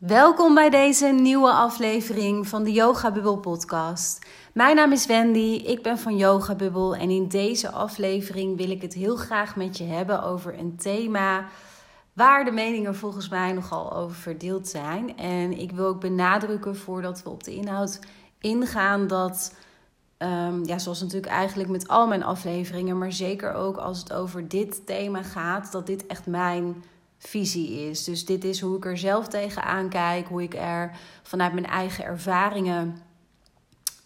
Welkom bij deze nieuwe aflevering van de Yoga Bubble podcast. Mijn naam is Wendy, ik ben van Yoga Bubble en in deze aflevering wil ik het heel graag met je hebben over een thema waar de meningen volgens mij nogal over verdeeld zijn. En ik wil ook benadrukken voordat we op de inhoud ingaan dat, um, ja, zoals natuurlijk eigenlijk met al mijn afleveringen, maar zeker ook als het over dit thema gaat, dat dit echt mijn visie is. Dus dit is hoe ik er zelf tegenaan kijk, hoe ik er vanuit mijn eigen ervaringen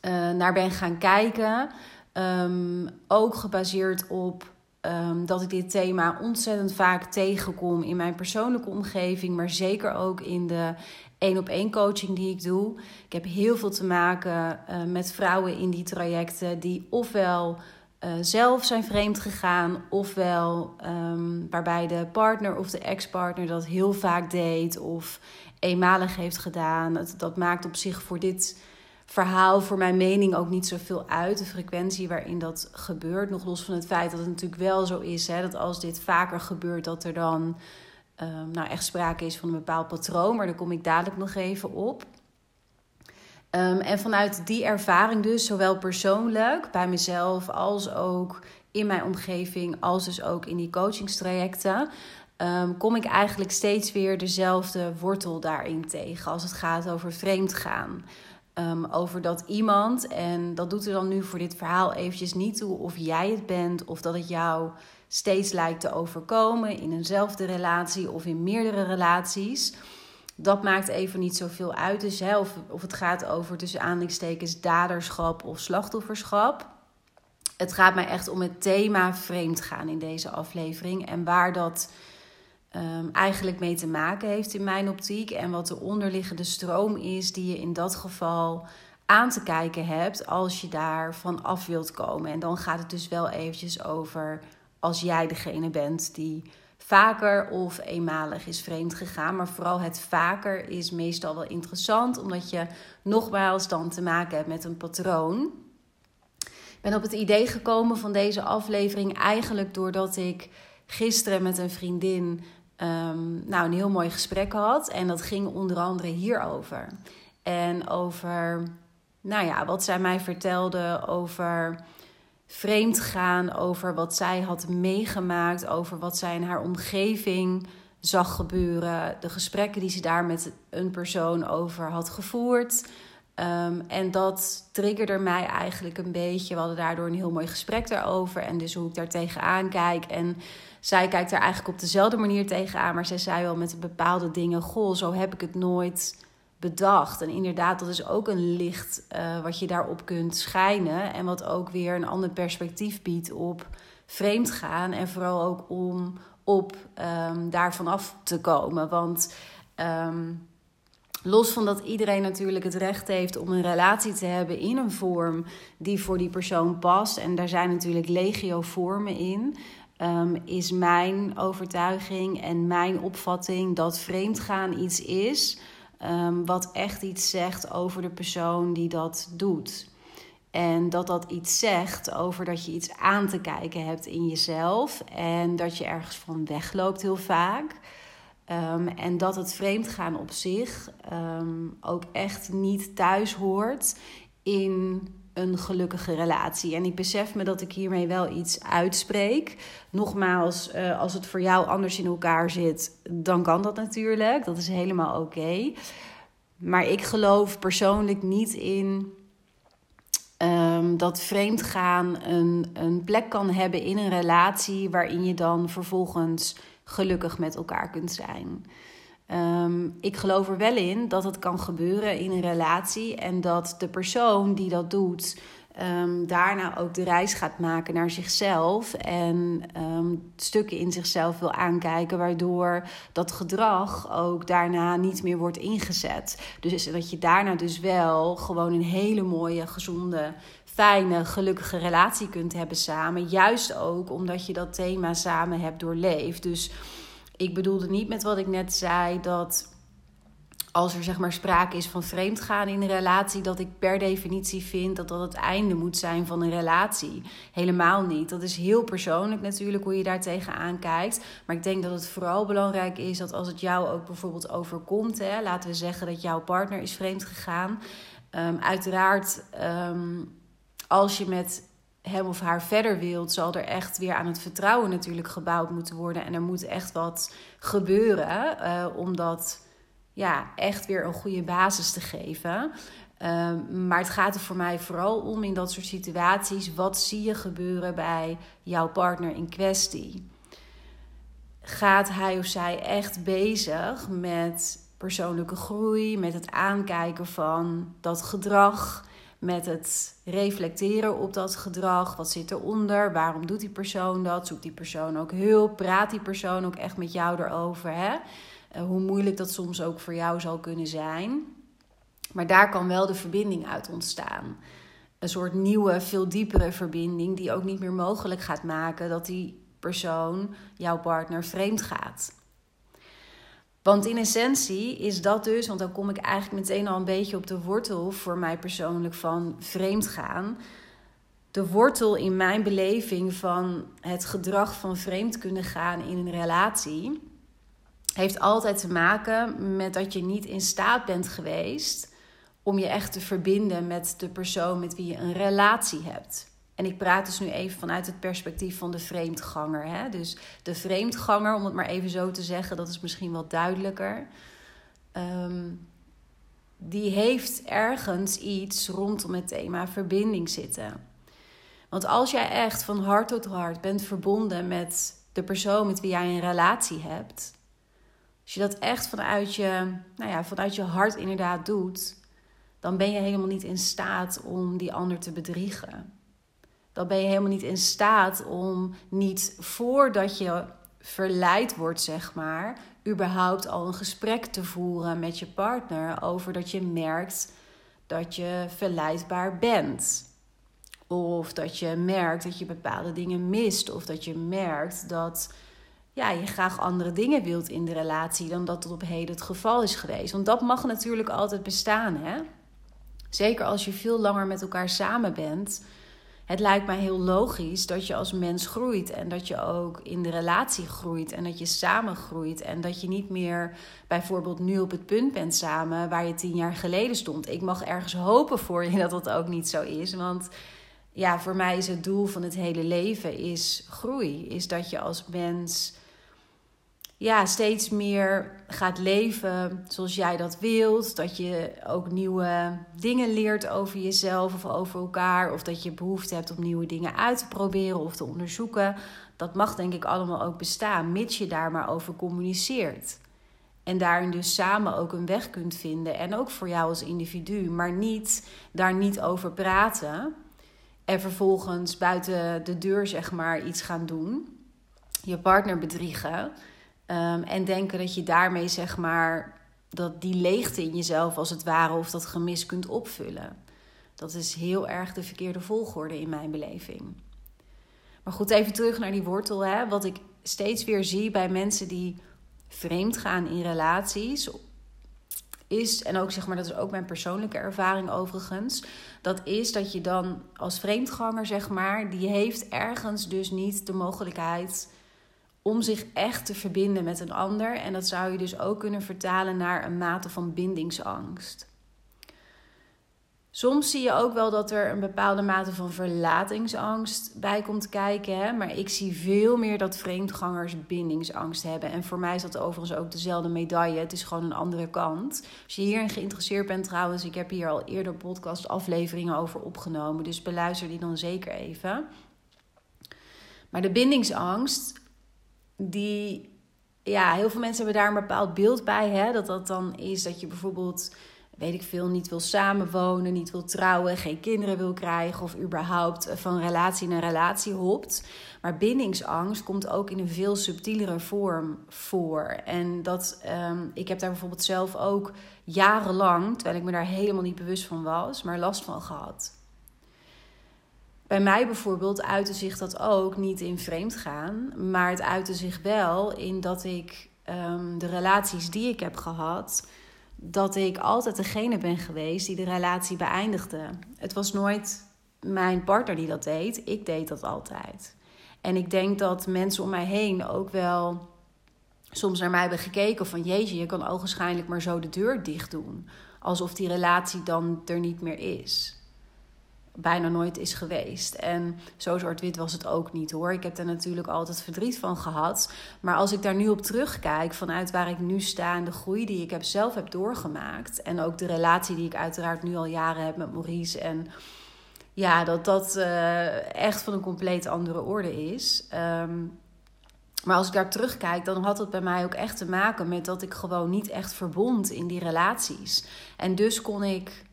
uh, naar ben gaan kijken. Um, ook gebaseerd op um, dat ik dit thema ontzettend vaak tegenkom in mijn persoonlijke omgeving, maar zeker ook in de één op één coaching die ik doe. Ik heb heel veel te maken uh, met vrouwen in die trajecten die ofwel uh, zelf zijn vreemd gegaan, ofwel um, waarbij de partner of de ex-partner dat heel vaak deed of eenmalig heeft gedaan. Dat, maakt op zich voor dit verhaal, voor mijn mening, ook niet zoveel uit. De frequentie waarin dat gebeurt. Nog los van het feit dat het natuurlijk wel zo is hè, dat als dit vaker gebeurt, dat er dan um, nou echt sprake is van een bepaald patroon. Maar daar kom ik dadelijk nog even op. Um, en vanuit die ervaring dus, zowel persoonlijk bij mezelf als ook in mijn omgeving, als dus ook in die coachingstrajecten, um, kom ik eigenlijk steeds weer dezelfde wortel daarin tegen als het gaat over vreemd gaan. Um, over dat iemand, en dat doet er dan nu voor dit verhaal eventjes niet toe of jij het bent of dat het jou steeds lijkt te overkomen in eenzelfde relatie of in meerdere relaties dat maakt even niet zoveel uit. Dus hè, of, of het gaat over tussen aanleidingstekens daderschap of slachtofferschap. Het gaat mij echt om het thema vreemd gaan in deze aflevering. En waar dat um, eigenlijk mee te maken heeft in mijn optiek. En wat de onderliggende stroom is die je in dat geval aan te kijken hebt als je daarvan af wilt komen. En dan gaat het dus wel eventjes over als jij degene bent die vaker of eenmalig is vreemd gegaan. Maar vooral het vaker is meestal wel interessant, omdat je nogmaals dan te maken hebt met een patroon. Ik ben op het idee gekomen van deze aflevering eigenlijk doordat ik gisteren met een vriendin um, nou, een heel mooi gesprek had. En dat ging onder andere hierover. En over, nou ja, wat zij mij vertelde over vreemd gaan over wat zij had meegemaakt, over wat zij in haar omgeving zag gebeuren, de gesprekken die ze daar met een persoon over had gevoerd. Um, en dat triggerde mij eigenlijk een beetje. We hadden daardoor een heel mooi gesprek daarover. En dus hoe ik daar tegenaan kijk. En zij kijkt daar eigenlijk op dezelfde manier tegenaan. Maar zij zei wel met bepaalde dingen: Goh, zo heb ik het nooit bedacht. En inderdaad, dat is ook een licht uh, wat je daarop kunt schijnen. En wat ook weer een ander perspectief biedt op vreemd gaan. En vooral ook om op um, daarvan af te komen. Want um, los van dat iedereen natuurlijk het recht heeft om een relatie te hebben in een vorm die voor die persoon past. En daar zijn natuurlijk legio vormen in. Um, is mijn overtuiging en mijn opvatting dat vreemdgaan iets is Um, wat echt iets zegt over de persoon die dat doet. En dat dat iets zegt over dat je iets aan te kijken hebt in jezelf. En dat je ergens van wegloopt heel vaak. Um, en dat het vreemdgaan op zich um, ook echt niet thuis hoort in een gelukkige relatie. En ik besef me dat ik hiermee wel iets uitspreek. Nogmaals, uh, als het voor jou anders in elkaar zit, dan kan dat natuurlijk. Dat is helemaal oké. Maar ik geloof persoonlijk niet in um, dat vreemdgaan een, een plek kan hebben in een relatie waarin je dan vervolgens gelukkig met elkaar kunt zijn. Um, ik geloof er wel in dat het kan gebeuren in een relatie en dat de persoon die dat doet um, daarna ook de reis gaat maken naar zichzelf en um, stukken in zichzelf wil aankijken, waardoor dat gedrag ook daarna niet meer wordt ingezet. Dus dat je daarna dus wel gewoon een hele mooie, gezonde, fijne, gelukkige relatie kunt hebben samen. Juist ook omdat je dat thema samen hebt doorleefd. Dus ik bedoelde niet met wat ik net zei dat als er zeg maar sprake is van vreemdgaan in een relatie, dat ik per definitie vind dat dat het einde moet zijn van een relatie. Helemaal niet. Dat is heel persoonlijk natuurlijk hoe je daar tegenaan kijkt. Maar ik denk dat het vooral belangrijk is dat als het jou ook bijvoorbeeld overkomt, hè, laten we zeggen dat jouw partner is vreemd gegaan. Um, uiteraard, um, als je met hem of haar verder wilt, zal er echt weer aan het vertrouwen natuurlijk gebouwd moeten worden. En er moet echt wat gebeuren, uh, omdat ja, echt weer een goede basis te geven. Um, maar het gaat er voor mij vooral om in dat soort situaties. Wat zie je gebeuren bij jouw partner in kwestie? Gaat hij of zij echt bezig met persoonlijke groei, met het aankijken van dat gedrag, met het reflecteren op dat gedrag? Wat zit eronder? Waarom doet die persoon dat? Zoekt die persoon ook hulp? Praat die persoon ook echt met jou erover? Hè? Eh, hoe moeilijk dat soms ook voor jou zal kunnen zijn. Maar daar kan wel de verbinding uit ontstaan. Een soort nieuwe, veel diepere verbinding, die ook niet meer mogelijk gaat maken dat die persoon, jouw partner, vreemd gaat. Want in essentie is dat dus, want dan kom ik eigenlijk meteen al een beetje op de wortel voor mij persoonlijk van vreemd gaan. De wortel in mijn beleving van het gedrag van vreemd kunnen gaan in een relatie heeft altijd te maken met dat je niet in staat bent geweest om je echt te verbinden met de persoon met wie je een relatie hebt. En ik praat dus nu even vanuit het perspectief van de vreemdganger. Hè? Dus de vreemdganger, om het maar even zo te zeggen, dat is misschien wat duidelijker. Ehm, die heeft ergens iets rondom het thema verbinding zitten. Want als jij echt van hart tot hart bent verbonden met de persoon met wie jij een relatie hebt, als je dat echt vanuit je, nou ja, vanuit je hart inderdaad doet, dan ben je helemaal niet in staat om die ander te bedriegen. Dan ben je helemaal niet in staat om niet voordat je verleid wordt, zeg maar, überhaupt al een gesprek te voeren met je partner over dat je merkt dat je verleidbaar bent. Of dat je merkt dat je bepaalde dingen mist. Of dat je merkt dat ja, je graag andere dingen wilt in de relatie dan dat het op heden het geval is geweest. Want dat mag natuurlijk altijd bestaan, hè? Zeker als je veel langer met elkaar samen bent. Het lijkt mij heel logisch dat je als mens groeit en dat je ook in de relatie groeit en dat je samen groeit en dat je niet meer bijvoorbeeld nu op het punt bent samen waar je tien jaar geleden stond. Ik mag ergens hopen voor je dat dat ook niet zo is, want ja, voor mij is het doel van het hele leven is groei, is dat je als mens ja, steeds meer gaat leven zoals jij dat wilt. Dat je ook nieuwe dingen leert over jezelf of over elkaar. Of dat je behoefte hebt om nieuwe dingen uit te proberen of te onderzoeken. Dat mag denk ik allemaal ook bestaan, mits je daar maar over communiceert. En daarin dus samen ook een weg kunt vinden. En ook voor jou als individu. Maar niet daar niet over praten. En vervolgens buiten de deur zeg maar iets gaan doen. Je partner bedriegen Ehm, en denken dat je daarmee zeg maar dat die leegte in jezelf als het ware of dat gemis kunt opvullen. Dat is heel erg de verkeerde volgorde in mijn beleving. Maar goed, even terug naar die wortel. Hè. Wat ik steeds weer zie bij mensen die vreemd gaan in relaties, is, en ook zeg maar, dat is ook mijn persoonlijke ervaring overigens, dat is dat je dan als vreemdganger, zeg maar, die heeft ergens dus niet de mogelijkheid om zich echt te verbinden met een ander. En dat zou je dus ook kunnen vertalen naar een mate van bindingsangst. Soms zie je ook wel dat er een bepaalde mate van verlatingsangst bij komt kijken. Hè? Maar ik zie veel meer dat vreemdgangers bindingsangst hebben. En voor mij is dat overigens ook dezelfde medaille. Het is gewoon een andere kant. Als je hierin geïnteresseerd bent trouwens, ik heb hier al eerder podcast afleveringen over opgenomen. Dus beluister die dan zeker even. Maar de bindingsangst die, ja, heel veel mensen hebben daar een bepaald beeld bij. Hè? Dat dat dan is dat je bijvoorbeeld, weet ik veel, niet wil samenwonen, niet wil trouwen, geen kinderen wil krijgen of überhaupt van relatie naar relatie hopt. Maar bindingsangst komt ook in een veel subtielere vorm voor. En dat, um, ik heb daar bijvoorbeeld zelf ook jarenlang, terwijl ik me daar helemaal niet bewust van was, maar last van gehad. Bij mij bijvoorbeeld uitte zich dat ook niet in vreemd gaan, maar het uitte zich wel in dat ik um, de relaties die ik heb gehad, dat ik altijd degene ben geweest die de relatie beëindigde. Het was nooit mijn partner die dat deed, ik deed dat altijd. En ik denk dat mensen om mij heen ook wel soms naar mij hebben gekeken van jeetje, je kan ogenschijnlijk maar zo de deur dicht doen. Alsof die relatie dan er niet meer is. Bijna nooit is geweest. En zo zwart-wit was het ook niet hoor. Ik heb daar natuurlijk altijd verdriet van gehad. Maar als ik daar nu op terugkijk, vanuit waar ik nu sta en de groei die ik heb zelf heb doorgemaakt. En ook de relatie die ik uiteraard nu al jaren heb met Maurice. En ja, dat dat uh, echt van een compleet andere orde is. Um, maar als ik daar terugkijk, dan had het bij mij ook echt te maken met dat ik gewoon niet echt verbond in die relaties. En dus kon ik,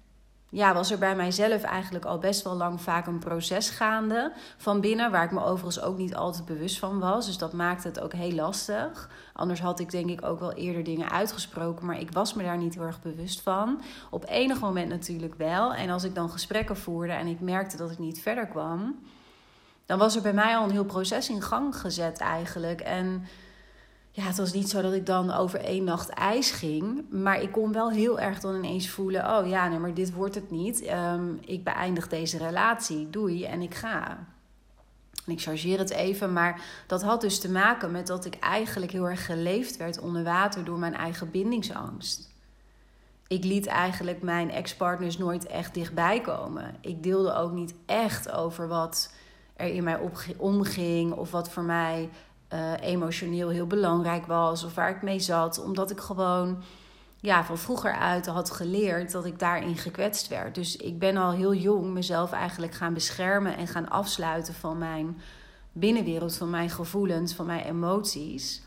ja, was er bij mijzelf eigenlijk al best wel lang vaak een proces gaande van binnen, waar ik me overigens ook niet altijd bewust van was. Dus dat maakte het ook heel lastig. Anders had ik denk ik ook wel eerder dingen uitgesproken, maar ik was me daar niet heel erg bewust van. Op enig moment natuurlijk wel. En als ik dan gesprekken voerde en ik merkte dat ik niet verder kwam dan was er bij mij al een heel proces in gang gezet eigenlijk. En ja, het was niet zo dat ik dan over één nacht ijs ging. Maar ik kon wel heel erg dan ineens voelen: oh ja, nee, maar dit wordt het niet. Um, ik beëindig deze relatie. Doei en ik ga. En ik chargeer het even, maar dat had dus te maken met dat ik eigenlijk heel erg geleefd werd onder water door mijn eigen bindingsangst. Ik liet eigenlijk mijn ex-partners nooit echt dichtbij komen. Ik deelde ook niet echt over wat er in mij omging of wat voor mij uh, emotioneel heel belangrijk was of waar ik mee zat, omdat ik gewoon ja, van vroeger uit had geleerd dat ik daarin gekwetst werd. Dus ik ben al heel jong mezelf eigenlijk gaan beschermen en gaan afsluiten van mijn binnenwereld, van mijn gevoelens, van mijn emoties.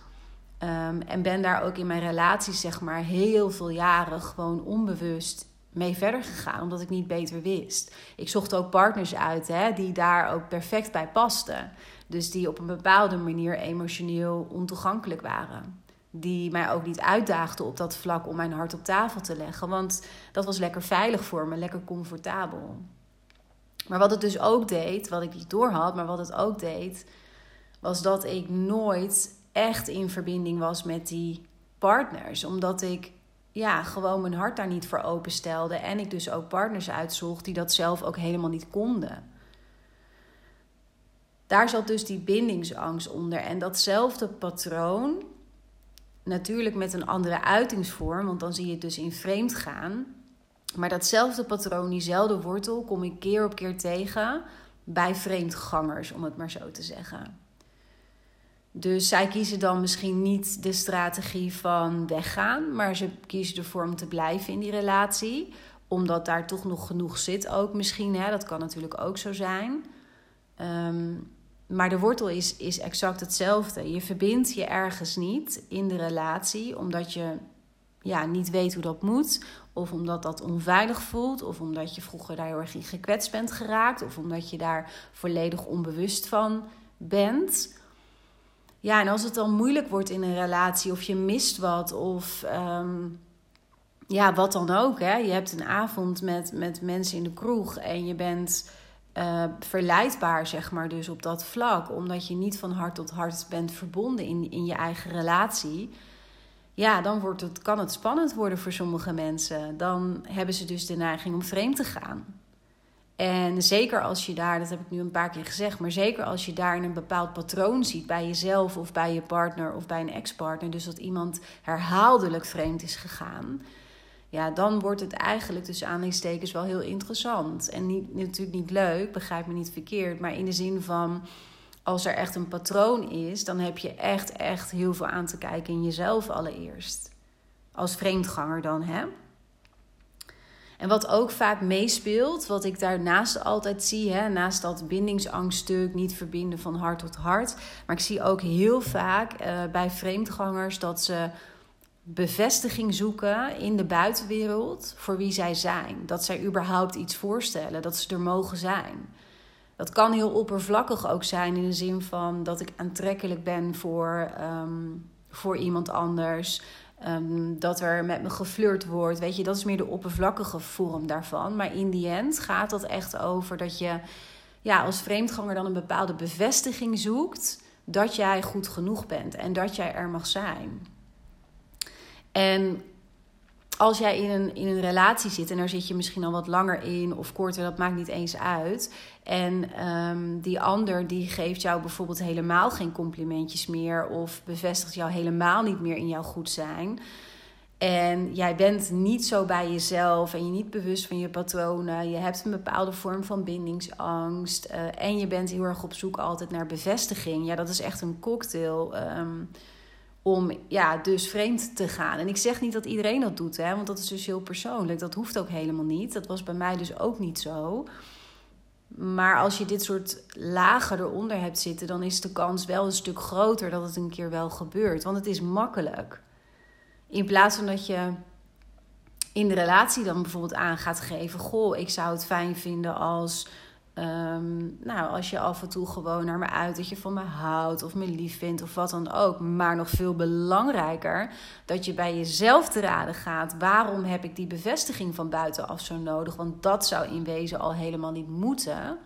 Um, en ben daar ook in mijn relaties, zeg maar, heel veel jaren gewoon onbewust mee verder gegaan, omdat ik niet beter wist. Ik zocht ook partners uit hè, die daar ook perfect bij pasten. Dus die op een bepaalde manier emotioneel ontoegankelijk waren. Die mij ook niet uitdaagden op dat vlak om mijn hart op tafel te leggen. Want dat was lekker veilig voor me, lekker comfortabel. Maar wat het dus ook deed, wat ik niet doorhad, maar wat het ook deed, was dat ik nooit echt in verbinding was met die partners. Omdat ik ja, gewoon mijn hart daar niet voor openstelde. En ik dus ook partners uitzocht die dat zelf ook helemaal niet konden. Daar zat dus die bindingsangst onder. En datzelfde patroon, natuurlijk met een andere uitingsvorm, want dan zie je het dus in vreemd gaan. Maar datzelfde patroon, diezelfde wortel, kom ik keer op keer tegen bij vreemdgangers, om het maar zo te zeggen. Dus zij kiezen dan misschien niet de strategie van weggaan, maar ze kiezen ervoor om te blijven in die relatie. Omdat daar toch nog genoeg zit ook misschien. Hè? Dat kan natuurlijk ook zo zijn. Ehm, maar de wortel is, is exact hetzelfde. Je verbindt je ergens niet in de relatie omdat je ja, niet weet hoe dat moet. Of omdat dat onveilig voelt. Of omdat je vroeger daar heel erg in gekwetst bent geraakt. Of omdat je daar volledig onbewust van bent. Ja, en als het dan moeilijk wordt in een relatie, of je mist wat, of ehm, ja, wat dan ook. Hè? Je hebt een avond met, met mensen in de kroeg en je bent uh, verleidbaar, zeg maar, dus op dat vlak, omdat je niet van hart tot hart bent verbonden in, in je eigen relatie. Ja, dan wordt het, kan het spannend worden voor sommige mensen. Dan hebben ze dus de neiging om vreemd te gaan. En zeker als je daar, dat heb ik nu een paar keer gezegd, maar zeker als je daar een bepaald patroon ziet bij jezelf of bij je partner of bij een ex-partner, dus dat iemand herhaaldelijk vreemd is gegaan, ja, dan wordt het eigenlijk tussen aanleidingstekens wel heel interessant. En niet, natuurlijk niet leuk, begrijp me niet verkeerd, maar in de zin van als er echt een patroon is, dan heb je echt, echt heel veel aan te kijken in jezelf allereerst. Als vreemdganger dan, hè? En wat ook vaak meespeelt, wat ik daarnaast altijd zie, hè, naast dat bindingsangststuk, niet verbinden van hart tot hart. Maar ik zie ook heel vaak uh, bij vreemdgangers dat ze bevestiging zoeken in de buitenwereld voor wie zij zijn. Dat zij überhaupt iets voorstellen, dat ze er mogen zijn. Dat kan heel oppervlakkig ook zijn in de zin van dat ik aantrekkelijk ben voor, um, voor iemand anders. Ehm, dat er met me geflirt wordt. Weet je, dat is meer de oppervlakkige vorm daarvan. Maar in die end gaat dat echt over dat je ja, als vreemdganger dan een bepaalde bevestiging zoekt dat jij goed genoeg bent en dat jij er mag zijn. En als jij in een, in een relatie zit en daar zit je misschien al wat langer in of korter, dat maakt niet eens uit. En ehm, die ander die geeft jou bijvoorbeeld helemaal geen complimentjes meer of bevestigt jou helemaal niet meer in jouw goed zijn. En jij bent niet zo bij jezelf en je niet bewust van je patronen. Je hebt een bepaalde vorm van bindingsangst. Uh, en je bent heel erg op zoek altijd naar bevestiging. Ja, dat is echt een cocktail. Um, om ja, dus vreemd te gaan. En ik zeg niet dat iedereen dat doet, hè, want dat is dus heel persoonlijk. Dat hoeft ook helemaal niet. Dat was bij mij dus ook niet zo. Maar als je dit soort lagen eronder hebt zitten, dan is de kans wel een stuk groter dat het een keer wel gebeurt. Want het is makkelijk. In plaats van dat je in de relatie dan bijvoorbeeld aan gaat geven: Goh, ik zou het fijn vinden als Ehm, nou, als je af en toe gewoon naar me uit dat je van me houdt of me lief vindt of wat dan ook. Maar nog veel belangrijker, dat je bij jezelf te raden gaat. Waarom heb ik die bevestiging van buitenaf zo nodig? Want dat zou in wezen al helemaal niet moeten.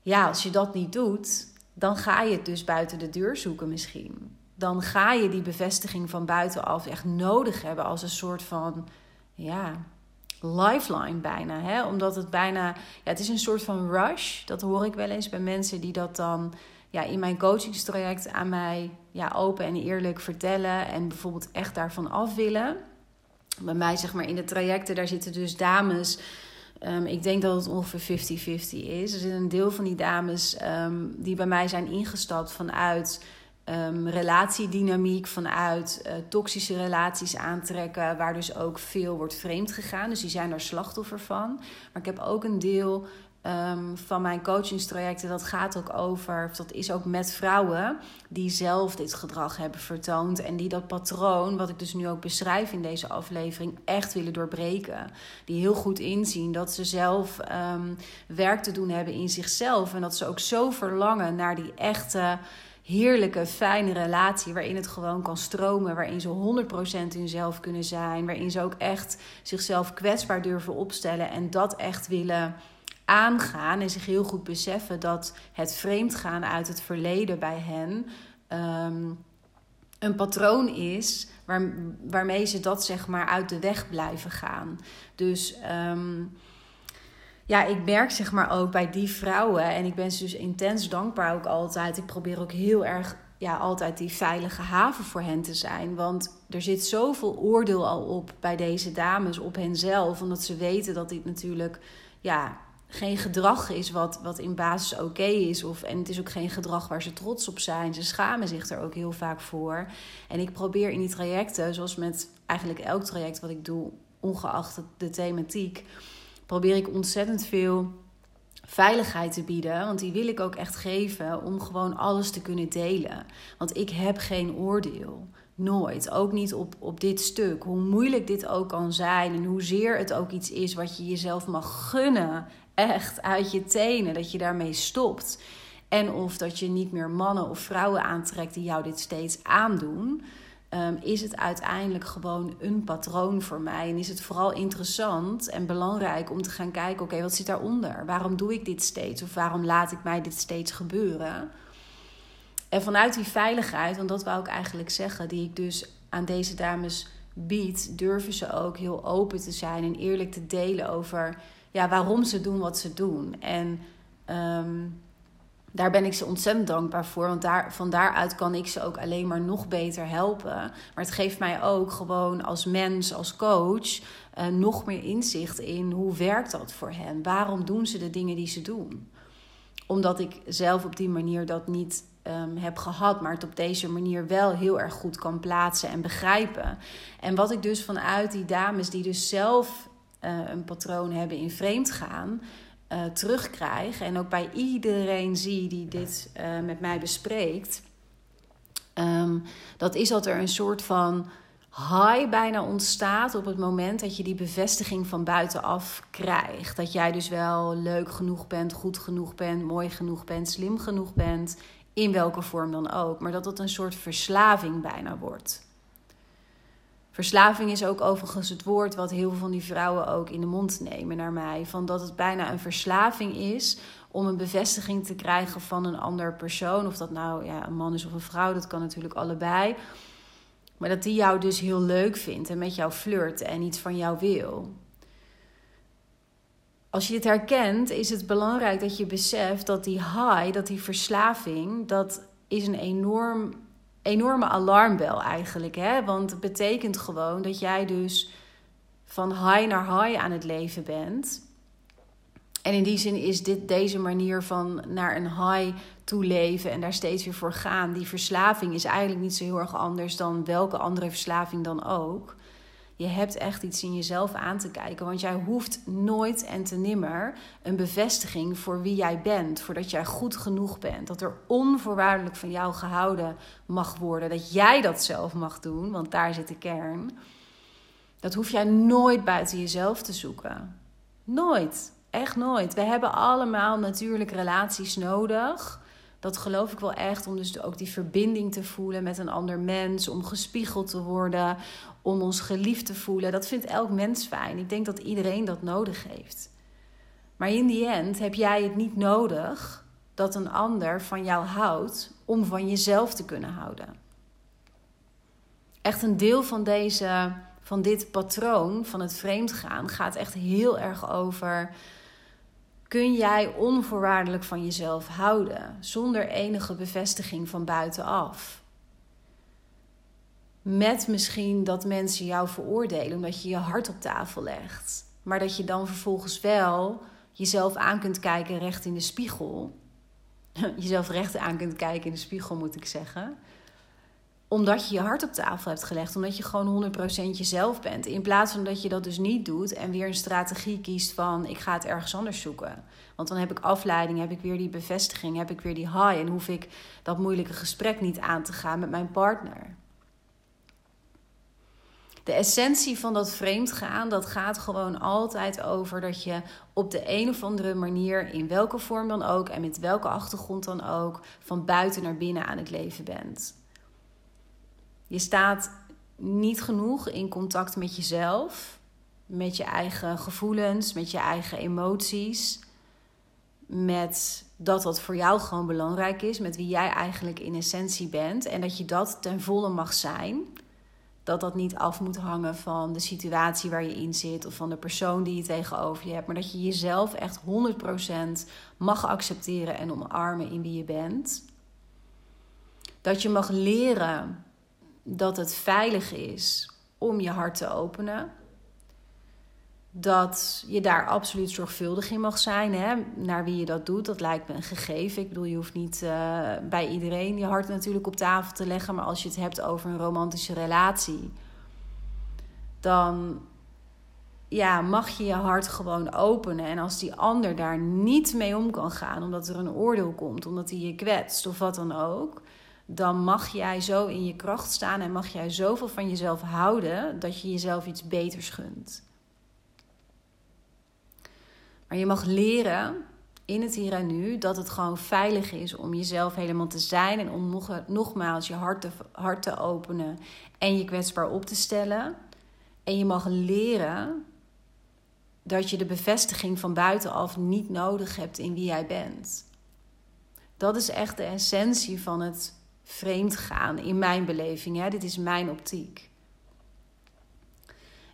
Ja, als je dat niet doet, dan ga je het dus buiten de deur zoeken misschien. Dan ga je die bevestiging van buitenaf echt nodig hebben als een soort van, ja, lifeline bijna. Hè? Omdat het bijna, ja, het is een soort van rush. Dat hoor ik wel eens bij mensen die dat dan ja, in mijn coachingstraject aan mij ja, open en eerlijk vertellen. En bijvoorbeeld echt daarvan af willen. Bij mij, zeg maar, in de trajecten, daar zitten dus dames. Um, ik denk dat het ongeveer 50-50 is. Er zit een deel van die dames um, die bij mij zijn ingestapt vanuit um, relatiedynamiek vanuit uh, toxische relaties aantrekken, waar dus ook veel wordt vreemd gegaan. Dus die zijn daar slachtoffer van. Maar ik heb ook een deel um, van mijn coachingstrajecten, dat gaat ook over, dat is ook met vrouwen die zelf dit gedrag hebben vertoond en die dat patroon, wat ik dus nu ook beschrijf in deze aflevering, echt willen doorbreken. Die heel goed inzien dat ze zelf um, werk te doen hebben in zichzelf en dat ze ook zo verlangen naar die echte heerlijke, fijne relatie. Waarin het gewoon kan stromen. Waarin ze 100% hunzelf kunnen zijn. Waarin ze ook echt zichzelf kwetsbaar durven opstellen. En dat echt willen aangaan. En zich heel goed beseffen dat het vreemdgaan uit het verleden bij hen. Um, een patroon is waar, waarmee ze dat zeg maar uit de weg blijven gaan. Dus um, ja, ik merk zeg maar ook bij die vrouwen, en ik ben ze dus intens dankbaar ook altijd. Ik probeer ook heel erg ja, altijd die veilige haven voor hen te zijn. Want er zit zoveel oordeel al op bij deze dames, op henzelf. Omdat ze weten dat dit natuurlijk ja, geen gedrag is wat, wat in basis oké is. Of, en het is ook geen gedrag waar ze trots op zijn. Ze schamen zich er ook heel vaak voor. En ik probeer in die trajecten, zoals met eigenlijk elk traject wat ik doe, ongeacht de thematiek probeer ik ontzettend veel veiligheid te bieden. Want die wil ik ook echt geven om gewoon alles te kunnen delen. Want ik heb geen oordeel. Nooit. Ook niet op, op dit stuk. Hoe moeilijk dit ook kan zijn. En hoezeer het ook iets is wat je jezelf mag gunnen. Echt uit je tenen. Dat je daarmee stopt. En of dat je niet meer mannen of vrouwen aantrekt die jou dit steeds aandoen. Ehm, is het uiteindelijk gewoon een patroon voor mij. En is het vooral interessant en belangrijk om te gaan kijken: oké, wat zit daaronder? Waarom doe ik dit steeds? Of waarom laat ik mij dit steeds gebeuren? En vanuit die veiligheid, want dat wou ik eigenlijk zeggen, die ik dus aan deze dames bied, durven ze ook heel open te zijn en eerlijk te delen over ja, waarom ze doen wat ze doen. En um, daar ben ik ze ontzettend dankbaar voor. Want daar, van daaruit kan ik ze ook alleen maar nog beter helpen. Maar het geeft mij ook gewoon als mens, als coach, uh, nog meer inzicht in hoe werkt dat voor hen? Waarom doen ze de dingen die ze doen? Omdat ik zelf op die manier dat niet um, heb gehad, maar het op deze manier wel heel erg goed kan plaatsen en begrijpen. En wat ik dus vanuit die dames die dus zelf uh, een patroon hebben in vreemd gaan uh, terugkrijg. En ook bij iedereen zie die dit uh, met mij bespreekt. Um, dat is dat er een soort van high bijna ontstaat op het moment dat je die bevestiging van buitenaf krijgt. Dat jij dus wel leuk genoeg bent, goed genoeg bent, mooi genoeg bent, slim genoeg bent. In welke vorm dan ook. Maar dat het een soort verslaving bijna wordt. Verslaving is ook overigens het woord wat heel veel van die vrouwen ook in de mond nemen naar mij. Van dat het bijna een verslaving is om een bevestiging te krijgen van een ander persoon. Of dat nou ja, een man is of een vrouw, dat kan natuurlijk allebei. Maar dat die jou dus heel leuk vindt en met jou flirt en iets van jou wil. Als je dit herkent, is het belangrijk dat je beseft dat die high, dat die verslaving, dat is een enorm, enorme alarmbel eigenlijk. Hè? Want het betekent gewoon dat jij dus van high naar high aan het leven bent. En in die zin is dit deze manier van naar een high toe leven en daar steeds weer voor gaan. Die verslaving is eigenlijk niet zo heel erg anders dan welke andere verslaving dan ook. Je hebt echt iets in jezelf aan te kijken, want jij hoeft nooit en te nimmer een bevestiging voor wie jij bent, voordat jij goed genoeg bent, dat er onvoorwaardelijk van jou gehouden mag worden, dat jij dat zelf mag doen, want daar zit de kern. Dat hoef jij nooit buiten jezelf te zoeken. Nooit. Echt nooit. We hebben allemaal natuurlijk relaties nodig. Dat geloof ik wel echt, om dus ook die verbinding te voelen met een ander mens, om gespiegeld te worden, om ons geliefd te voelen. Dat vindt elk mens fijn. Ik denk dat iedereen dat nodig heeft. Maar in die end heb jij het niet nodig dat een ander van jou houdt om van jezelf te kunnen houden. Echt een deel van deze van dit patroon van het vreemdgaan gaat echt heel erg over kun jij onvoorwaardelijk van jezelf houden zonder enige bevestiging van buitenaf? Met misschien dat mensen jou veroordelen omdat je je hart op tafel legt, maar dat je dan vervolgens wel jezelf aan kunt kijken recht in de spiegel. Jezelf recht aan kunt kijken in de spiegel, moet ik zeggen omdat je je hart op tafel hebt gelegd. Omdat je gewoon 100% jezelf bent. In plaats van dat je dat dus niet doet en weer een strategie kiest van ik ga het ergens anders zoeken. Want dan heb ik afleiding, heb ik weer die bevestiging, heb ik weer die high. En hoef ik dat moeilijke gesprek niet aan te gaan met mijn partner. De essentie van dat vreemd gaan, dat gaat gewoon altijd over dat je op de een of andere manier, in welke vorm dan ook en met welke achtergrond dan ook, van buiten naar binnen aan het leven bent. Je staat niet genoeg in contact met jezelf, met je eigen gevoelens, met je eigen emoties, met dat wat voor jou gewoon belangrijk is, met wie jij eigenlijk in essentie bent en dat je dat ten volle mag zijn. Dat dat niet af moet hangen van de situatie waar je in zit of van de persoon die je tegenover je hebt, maar dat je jezelf echt 100% mag accepteren en omarmen in wie je bent. Dat je mag leren dat het veilig is om je hart te openen. Dat je daar absoluut zorgvuldig in mag zijn. Hè? Naar wie je dat doet, dat lijkt me een gegeven. Ik bedoel, je hoeft niet uh, bij iedereen je hart natuurlijk op tafel te leggen. Maar als je het hebt over een romantische relatie, dan ja, mag je je hart gewoon openen. En als die ander daar niet mee om kan gaan, omdat er een oordeel komt, omdat hij je kwetst of wat dan ook, dan mag jij zo in je kracht staan en mag jij zoveel van jezelf houden dat je jezelf iets beters gunt. Maar je mag leren in het hier en nu dat het gewoon veilig is om jezelf helemaal te zijn en om nog, nogmaals je hart te, hart te openen en je kwetsbaar op te stellen. En je mag leren dat je de bevestiging van buitenaf niet nodig hebt in wie jij bent. Dat is echt de essentie van het vreemd gaan in mijn beleving. Hè? Dit is mijn optiek.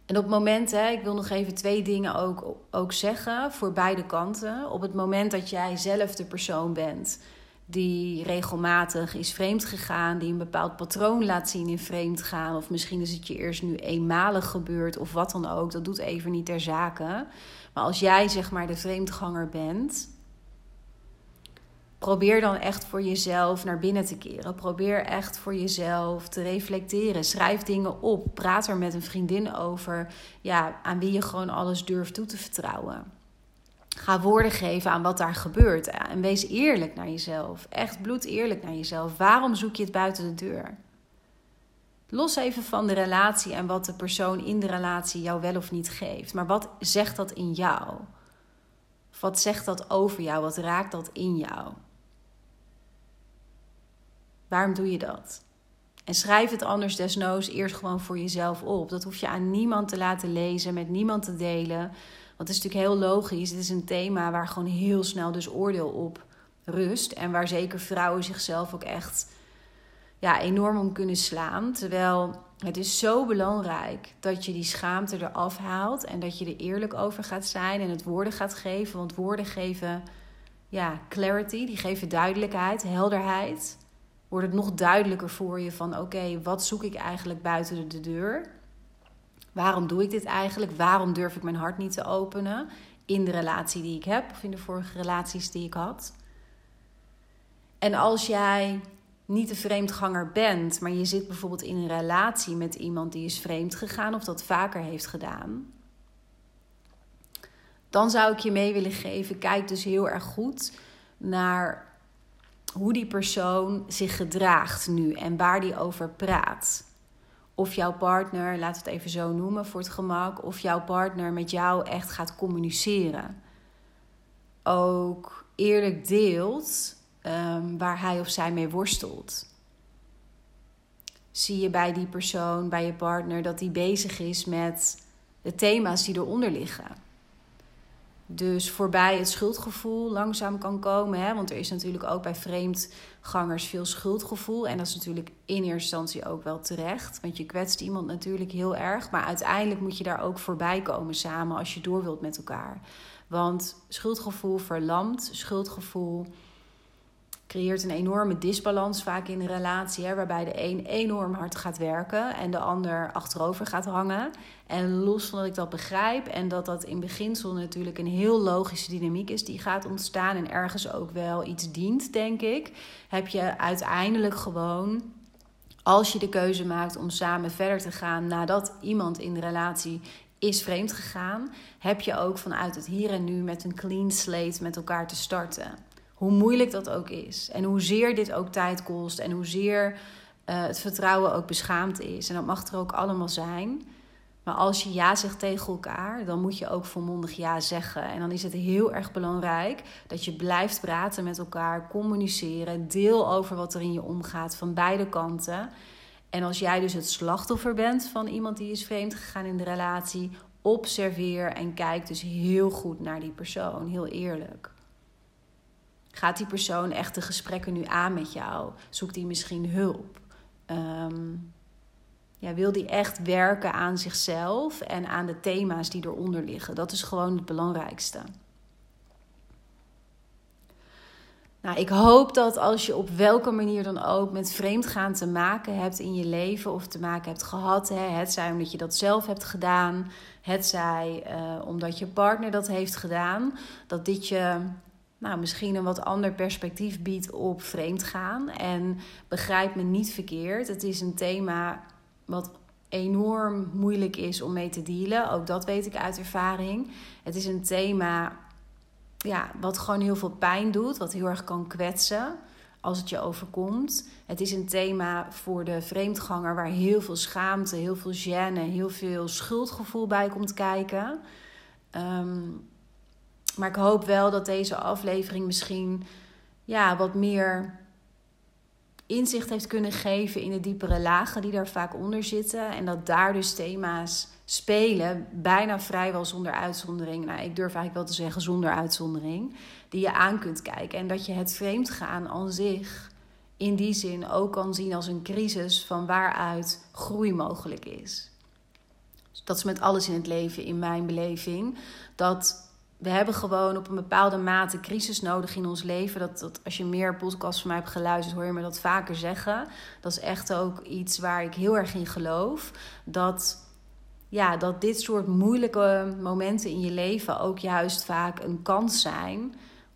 En op het moment, hè, ik wil nog even twee dingen ook, ook zeggen voor beide kanten. Op het moment dat jij zelf de persoon bent die regelmatig is vreemd gegaan, die een bepaald patroon laat zien in vreemd gaan, of misschien is het je eerst nu eenmalig gebeurd of wat dan ook, dat doet even niet ter zake. Maar als jij zeg maar de vreemdganger bent, probeer dan echt voor jezelf naar binnen te keren. Probeer echt voor jezelf te reflecteren. Schrijf dingen op. Praat er met een vriendin over. Ja, aan wie je gewoon alles durft toe te vertrouwen. Ga woorden geven aan wat daar gebeurt. En wees eerlijk naar jezelf. Echt bloed eerlijk naar jezelf. Waarom zoek je het buiten de deur? Los even van de relatie en wat de persoon in de relatie jou wel of niet geeft. Maar wat zegt dat in jou? Wat zegt dat over jou? Wat raakt dat in jou? Waarom doe je dat? En schrijf het anders desnoods eerst gewoon voor jezelf op. Dat hoef je aan niemand te laten lezen, met niemand te delen. Want het is natuurlijk heel logisch. Het is een thema waar gewoon heel snel dus oordeel op rust. En waar zeker vrouwen zichzelf ook echt ja, enorm om kunnen slaan. Terwijl het is zo belangrijk dat je die schaamte eraf haalt en dat je er eerlijk over gaat zijn en het woorden gaat geven. Want woorden geven ja, clarity, die geven duidelijkheid, helderheid. Wordt het nog duidelijker voor je van oké, wat zoek ik eigenlijk buiten de deur? Waarom doe ik dit eigenlijk? Waarom durf ik mijn hart niet te openen in de relatie die ik heb of in de vorige relaties die ik had? En als jij niet de vreemdganger bent, maar je zit bijvoorbeeld in een relatie met iemand die is vreemd gegaan of dat vaker heeft gedaan, dan zou ik je mee willen geven: kijk dus heel erg goed naar hoe die persoon zich gedraagt nu en waar die over praat. Of jouw partner, we het even zo noemen voor het gemak, of jouw partner met jou echt gaat communiceren. Ook eerlijk deelt um, waar hij of zij mee worstelt. Zie je bij die persoon, bij je partner, dat die bezig is met de thema's die eronder liggen. Dus voorbij het schuldgevoel langzaam kan komen. Hè? Want er is natuurlijk ook bij vreemdgangers veel schuldgevoel. En dat is natuurlijk in eerste instantie ook wel terecht. Want je kwetst iemand natuurlijk heel erg. Maar uiteindelijk moet je daar ook voorbij komen samen als je door wilt met elkaar. Want schuldgevoel verlamt, schuldgevoel creëert een enorme disbalans vaak in een relatie, hè, waarbij de een enorm hard gaat werken en de ander achterover gaat hangen. En los van dat ik dat begrijp en dat dat in beginsel natuurlijk een heel logische dynamiek is die gaat ontstaan en ergens ook wel iets dient, denk ik, heb je uiteindelijk gewoon, als je de keuze maakt om samen verder te gaan nadat iemand in de relatie is vreemd gegaan, heb je ook vanuit het hier en nu met een clean slate met elkaar te starten. Hoe moeilijk dat ook is. En hoezeer dit ook tijd kost. En hoezeer uh, het vertrouwen ook beschaamd is. En dat mag er ook allemaal zijn. Maar als je ja zegt tegen elkaar, dan moet je ook volmondig ja zeggen. En dan is het heel erg belangrijk dat je blijft praten met elkaar, communiceren, deel over wat er in je omgaat van beide kanten. En als jij dus het slachtoffer bent van iemand die is vreemd gegaan in de relatie, observeer en kijk dus heel goed naar die persoon, heel eerlijk. Gaat die persoon echt de gesprekken nu aan met jou? Zoekt die misschien hulp? Ehm, ja, wil die echt werken aan zichzelf en aan de thema's die eronder liggen? Dat is gewoon het belangrijkste. Nou, ik hoop dat als je op welke manier dan ook met vreemdgaan te maken hebt in je leven of te maken hebt gehad, hè, het omdat je dat zelf hebt gedaan, het zij uh, omdat je partner dat heeft gedaan, dat dit je nou, misschien een wat ander perspectief biedt op vreemdgaan. En begrijp me niet verkeerd. Het is een thema wat enorm moeilijk is om mee te dealen. Ook dat weet ik uit ervaring. Het is een thema ja, wat gewoon heel veel pijn doet, wat heel erg kan kwetsen als het je overkomt. Het is een thema voor de vreemdganger waar heel veel schaamte, heel veel gêne, heel veel schuldgevoel bij komt kijken. Um, maar ik hoop wel dat deze aflevering misschien ja, wat meer inzicht heeft kunnen geven in de diepere lagen die daar vaak onder zitten. En dat daar dus thema's spelen, bijna vrijwel zonder uitzondering. Nou, ik durf eigenlijk wel te zeggen zonder uitzondering. Die je aan kunt kijken. En dat je het vreemdgaan aan zich in die zin ook kan zien als een crisis van waaruit groei mogelijk is. Dat is met alles in het leven, in mijn beleving. Dat we hebben gewoon op een bepaalde mate crisis nodig in ons leven. Dat, dat, als je meer podcasts van mij hebt geluisterd, hoor je me dat vaker zeggen. Dat is echt ook iets waar ik heel erg in geloof. Dat, ja, dat dit soort moeilijke momenten in je leven ook juist vaak een kans zijn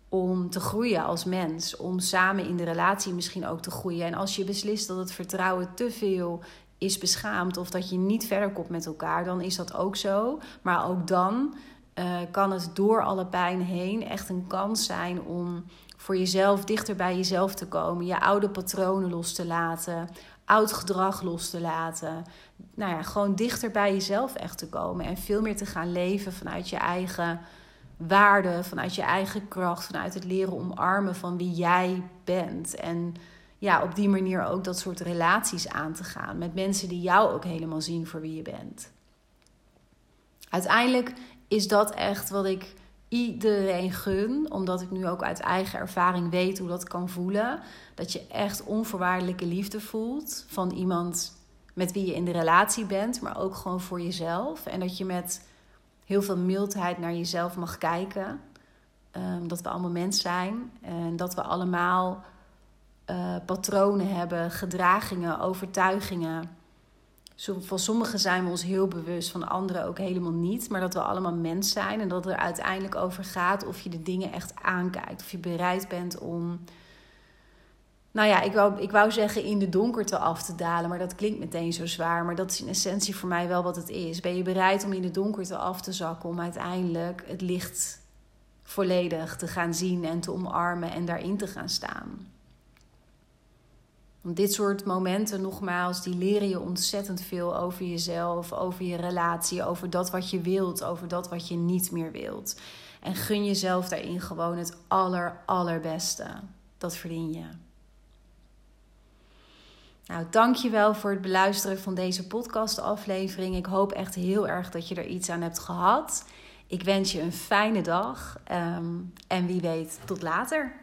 om te groeien als mens. Om samen in de relatie misschien ook te groeien. En als je beslist dat het vertrouwen te veel is beschaamd of dat je niet verder komt met elkaar, dan is dat ook zo. Maar ook dan uh, kan het door alle pijn heen echt een kans zijn om voor jezelf dichter bij jezelf te komen, je oude patronen los te laten, oud gedrag los te laten. Nou ja, gewoon dichter bij jezelf echt te komen en veel meer te gaan leven vanuit je eigen waarde, vanuit je eigen kracht, vanuit het leren omarmen van wie jij bent. En ja, op die manier ook dat soort relaties aan te gaan met mensen die jou ook helemaal zien voor wie je bent. Uiteindelijk is dat echt wat ik iedereen gun, omdat ik nu ook uit eigen ervaring weet hoe dat kan voelen. Dat je echt onvoorwaardelijke liefde voelt van iemand met wie je in de relatie bent, maar ook gewoon voor jezelf. En dat je met heel veel mildheid naar jezelf mag kijken. Ehm, dat we allemaal mens zijn en dat we allemaal uh, patronen hebben, gedragingen, overtuigingen. Van sommigen zijn we ons heel bewust, van anderen ook helemaal niet. Maar dat we allemaal mens zijn en dat het er uiteindelijk over gaat of je de dingen echt aankijkt. Of je bereid bent om, nou ja, ik wou, ik wou zeggen in de donkerte af te dalen. Maar dat klinkt meteen zo zwaar. Maar dat is in essentie voor mij wel wat het is. Ben je bereid om in de donkerte af te zakken om uiteindelijk het licht volledig te gaan zien en te omarmen en daarin te gaan staan? Want dit soort momenten, nogmaals, die leren je ontzettend veel over jezelf, over je relatie, over dat wat je wilt, over dat wat je niet meer wilt. En gun jezelf daarin gewoon het aller, allerbeste. Dat verdien je. Nou, dankjewel voor het beluisteren van deze podcastaflevering. Ik hoop echt heel erg dat je er iets aan hebt gehad. Ik wens je een fijne dag um, en wie weet, tot later.